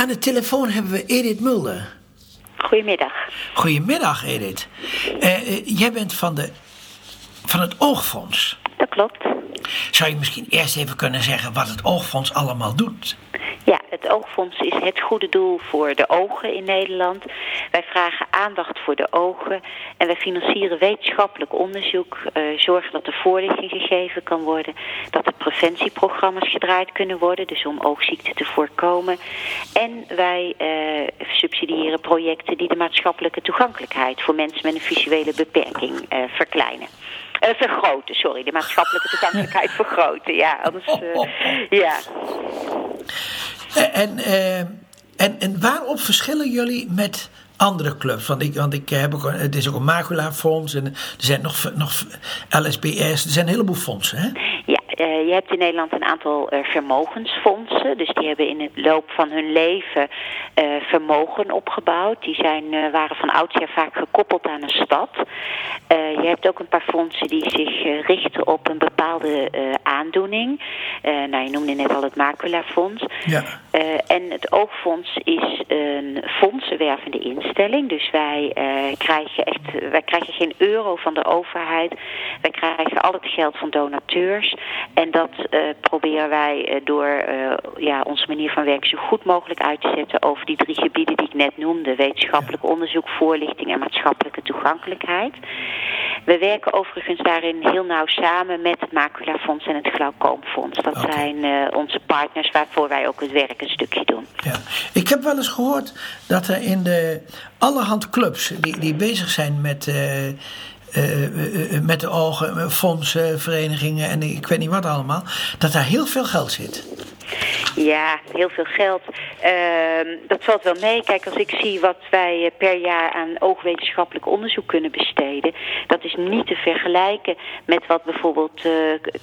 Aan de telefoon hebben we Edith Mulder. Goedemiddag. Goedemiddag, Edith. Eh, eh, jij bent van, de, van het Oogfonds. Dat klopt. Zou je misschien eerst even kunnen zeggen wat het Oogfonds allemaal doet? Ja, het Oogfonds is het goede doel voor de ogen in Nederland. Wij vragen aandacht voor de ogen en wij financieren wetenschappelijk onderzoek, eh, zorgen dat er voorlichting gegeven kan worden, dat preventieprogramma's gedraaid kunnen worden, dus om oogziekten te voorkomen. En wij eh, subsidiëren projecten die de maatschappelijke toegankelijkheid voor mensen met een visuele beperking eh, verkleinen. Eh, vergroten, sorry, de maatschappelijke toegankelijkheid vergroten. Ja, anders. ja. En, en, en waarop verschillen jullie met andere clubs? Want ik, want ik heb ook, het is ook een maculafonds en er zijn nog, nog LSBS, er zijn een heleboel fondsen. Hè? Eh, je hebt in Nederland een aantal eh, vermogensfondsen. Dus die hebben in het loop van hun leven eh, vermogen opgebouwd. Die zijn, waren van oudsher vaak gekoppeld aan een stad. Je hebt ook een paar fondsen die zich richten op een bepaalde aandoening. Nou, je noemde net al het maculafonds. Ja. En het Oogfonds is een fondsenwervende instelling. Dus wij, krijgen echt, wij krijgen geen euro van de overheid. Wij krijgen al het geld van donateurs. En dat eh, proberen wij eh, door eh, ja, onze manier van werken zo goed mogelijk uit te zetten over die drie gebieden die ik net noemde. Wetenschappelijk onderzoek, voorlichting en maatschappelijke toegankelijkheid. We werken overigens daarin heel nauw samen met het Maculafonds en het Glaucoomfonds. Dat zijn onze partners waarvoor wij ook het werk een stukje doen. Ja. Ik heb wel eens gehoord dat er in de allerhand clubs die, die bezig zijn met, met de ogen, eh, fondsen, verenigingen en ik weet niet wat allemaal, dat daar heel veel geld zit. Ja, heel veel geld. Ehm, dat valt wel mee. Kijk, als ik zie wat wij eh, per jaar aan oogwetenschappelijk onderzoek kunnen besteden, dat is niet te vergelijken met wat bijvoorbeeld eh,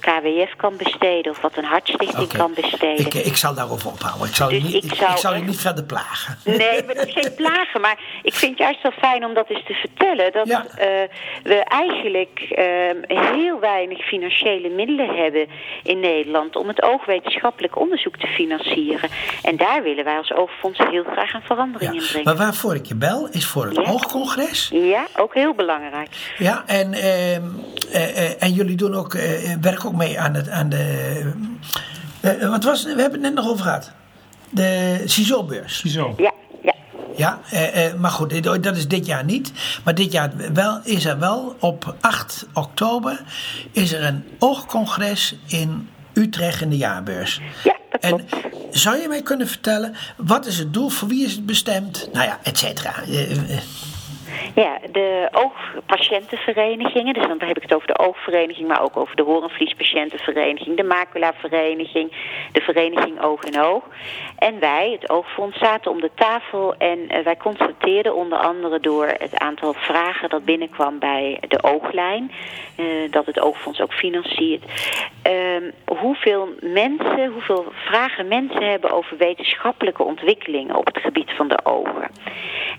KWF kan besteden of wat een hartstichting kan besteden. Ik, ik zal daarover ophouden. Ik zal, Dus je niet, ik zou ik zal je niet verder plagen. Nee, maar dat is geen plagen. Maar ik vind het juist wel fijn om dat eens te vertellen. Dat Ja. eh, we eigenlijk ehm, heel weinig financiële middelen hebben in Nederland om het oogwetenschappelijk onderzoek te financieren. En daar willen wij als oogfonds heel graag een verandering in brengen. Maar waarvoor ik je bel is voor het Ja. oogcongres. Ja, ook heel belangrijk. Ja, en, ehm, eh, eh, en jullie doen ook, eh, werken ook mee aan, het, aan de. eh, wat was het? We hebben het net nog over gehad. De CISO-beurs. Zo. Ja, ja. Ja, eh, eh, maar goed, dit- dat is dit jaar niet. Maar dit jaar wel, is er wel op 8 oktober is er een oogcongres in Utrecht in de jaarbeurs. Ja, dat En klopt. zou je mij kunnen vertellen, wat is het doel, voor wie is het bestemd? Nou ja, et cetera. Ja, de oogpatiëntenverenigingen, dus dan heb ik het over de oogvereniging, maar ook over de horenvliespatiëntenvereniging, de maculavereniging, de vereniging Oog en Oog. En wij, het Oogfonds, zaten om de tafel en eh, wij constateerden onder andere door het aantal vragen dat binnenkwam bij de ooglijn, eh, dat het Oogfonds ook financiert, ehm, hoeveel mensen, hoeveel vragen mensen hebben over wetenschappelijke ontwikkelingen op het gebied van de ogen.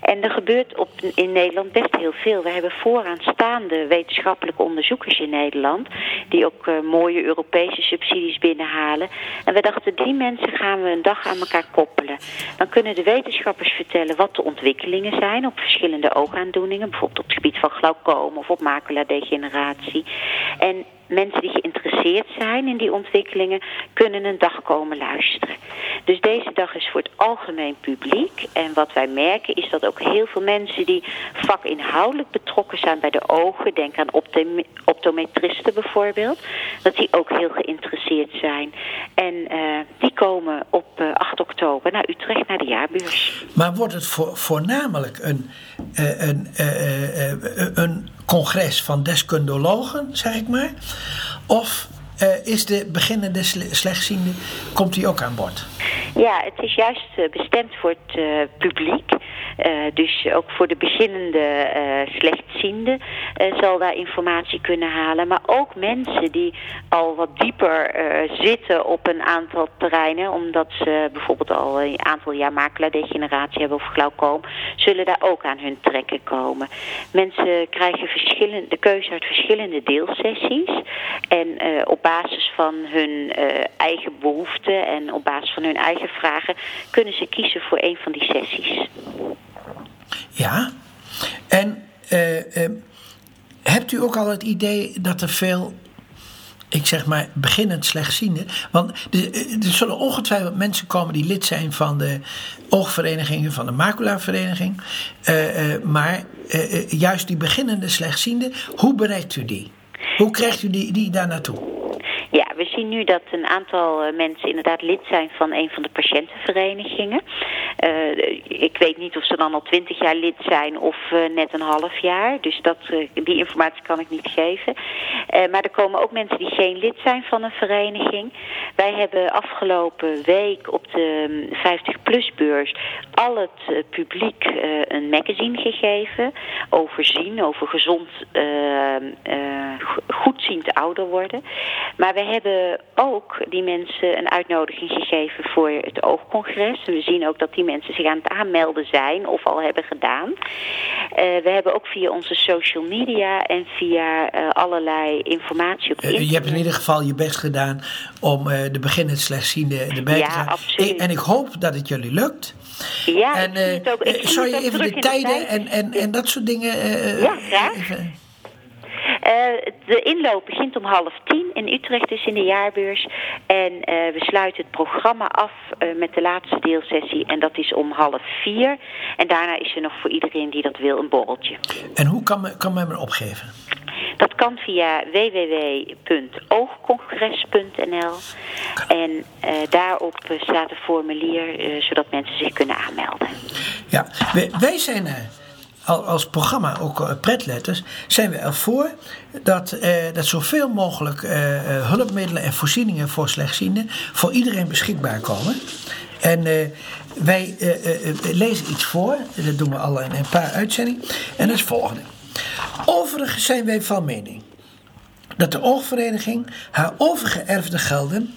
En er gebeurt op, in Nederland best heel veel. We hebben vooraanstaande wetenschappelijke onderzoekers in Nederland... die ook eh, mooie Europese subsidies binnenhalen. En we dachten, die mensen gaan we een dag aan elkaar koppelen. Dan kunnen de wetenschappers vertellen wat de ontwikkelingen zijn... op verschillende oogaandoeningen. Bijvoorbeeld op het gebied van glaucoom of op maculadegeneratie. En mensen die geïnteresseerd zijn in die ontwikkelingen kunnen een dag komen luisteren. Dus deze dag is voor het algemeen publiek. En wat wij merken is dat ook heel veel mensen die vakinhoudelijk betrokken zijn bij de ogen, denk aan optome- optometristen bijvoorbeeld, dat die ook heel geïnteresseerd zijn. En eh, die komen op eh, 8 oktober naar Utrecht naar de jaarbeurs. Maar wordt het voor, voornamelijk een, eh, een, eh, eh, eh, een congres van deskundologen, zeg ik maar? Of eh, is de beginnende sle- slechtziende, komt die ook aan boord? Ja, het is juist eh, bestemd voor het eh, publiek. Dus ook voor de beginnende slechtziende zal daar informatie kunnen halen. Maar ook mensen die al wat dieper zitten op een aantal terreinen, omdat ze bijvoorbeeld al een aantal jaar makelaardegeneratie hebben of glaucoom, zullen daar ook aan hun trekken komen. Mensen krijgen verschillende, de keuze uit verschillende deelsessies. En op basis van hun eigen behoeften en op basis van hun eigen vragen kunnen ze kiezen voor een van die sessies. Ja, en uh, uh, hebt u ook al het idee dat er veel ik zeg maar beginnend slechtzienden. Want er, zullen ongetwijfeld mensen komen die lid zijn van de oogverenigingen, van de maculavereniging. Uh, maar juist die beginnende slechtzienden, hoe bereikt u die? Hoe krijgt u die, die daar naartoe? Ja, we zien nu dat een aantal eh, mensen inderdaad lid zijn van een van de patiëntenverenigingen. Uh, ik weet niet of ze dan al twintig jaar lid zijn of uh, net een half jaar. Dus dat, die informatie kan ik niet geven. maar er komen ook mensen die geen lid zijn van een vereniging. Wij hebben afgelopen week op de 50PLUS beurs al het publiek een magazine gegeven. Over zien, over gezond, goedziend ouder worden. Maar we hebben ook die mensen een uitnodiging gegeven voor het oogcongres. En we zien ook dat die mensen zich aan het aanmelden zijn of al hebben gedaan. Uh, we hebben ook via onze social media en via uh, allerlei informatie op internet. Je hebt in ieder geval je best gedaan om de beginnend slechtziende erbij ja, te gaan. Absoluut. En ik hoop dat het jullie lukt. Ja, en, ik het ook. Ik zou je even de tijden en, en, en dat soort dingen... ja, graag. Even... Uh, de inloop begint om half tien in Utrecht, dus in de jaarbeurs. En uh, we sluiten het programma af uh, met de laatste deelsessie. En dat is om half vier. En daarna is er nog voor iedereen die dat wil een borreltje. En hoe kan men, kan men me opgeven? Dat kan via www.oogcongres.nl. En uh, daarop staat een formulier uh, zodat mensen zich kunnen aanmelden. Ja, wij, wij zijn als programma, ook pretletters, zijn we ervoor dat, uh, dat zoveel mogelijk uh, hulpmiddelen en voorzieningen voor slechtzienden voor iedereen beschikbaar komen. En uh, wij lezen iets voor, dat doen we al in een paar uitzendingen, en dat is het volgende. Overigens zijn wij van mening dat de oogvereniging haar overgeërfde gelden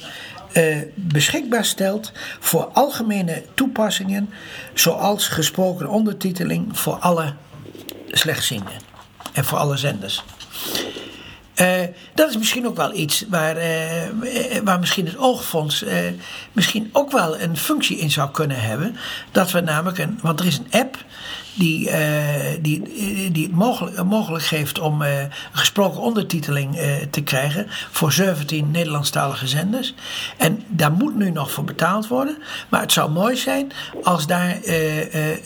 uh, beschikbaar stelt voor algemene toepassingen, zoals gesproken ondertiteling voor alle slechtzienden en voor alle zenders. Uh, dat is misschien ook wel iets waar, uh, waar misschien het oogfonds misschien ook wel een functie in zou kunnen hebben. Dat we namelijk een, want er is een app die, die, die het mogelijk, mogelijk geeft om gesproken ondertiteling te krijgen voor 17 Nederlandstalige zenders. En daar moet nu nog voor betaald worden. Maar het zou mooi zijn als daar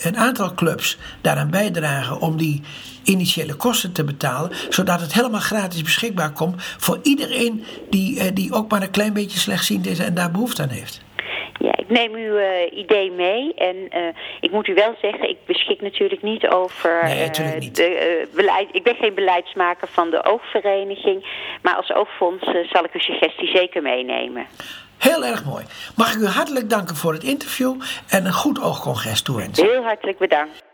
een aantal clubs daaraan bijdragen om die initiële kosten te betalen, zodat het helemaal gratis beschikbaar komt voor iedereen die, die ook maar een klein beetje slechtziend is en daar behoefte aan heeft. Ik neem uw uh, idee mee en uh, ik moet u wel zeggen, ik beschik natuurlijk niet over nee, natuurlijk niet. de beleid. Ik ben geen beleidsmaker van de oogvereniging, maar als oogfonds zal ik uw suggestie zeker meenemen. Heel erg mooi. Mag ik u hartelijk danken voor het interview en een goed oogcongres toewensen. Heel hartelijk bedankt.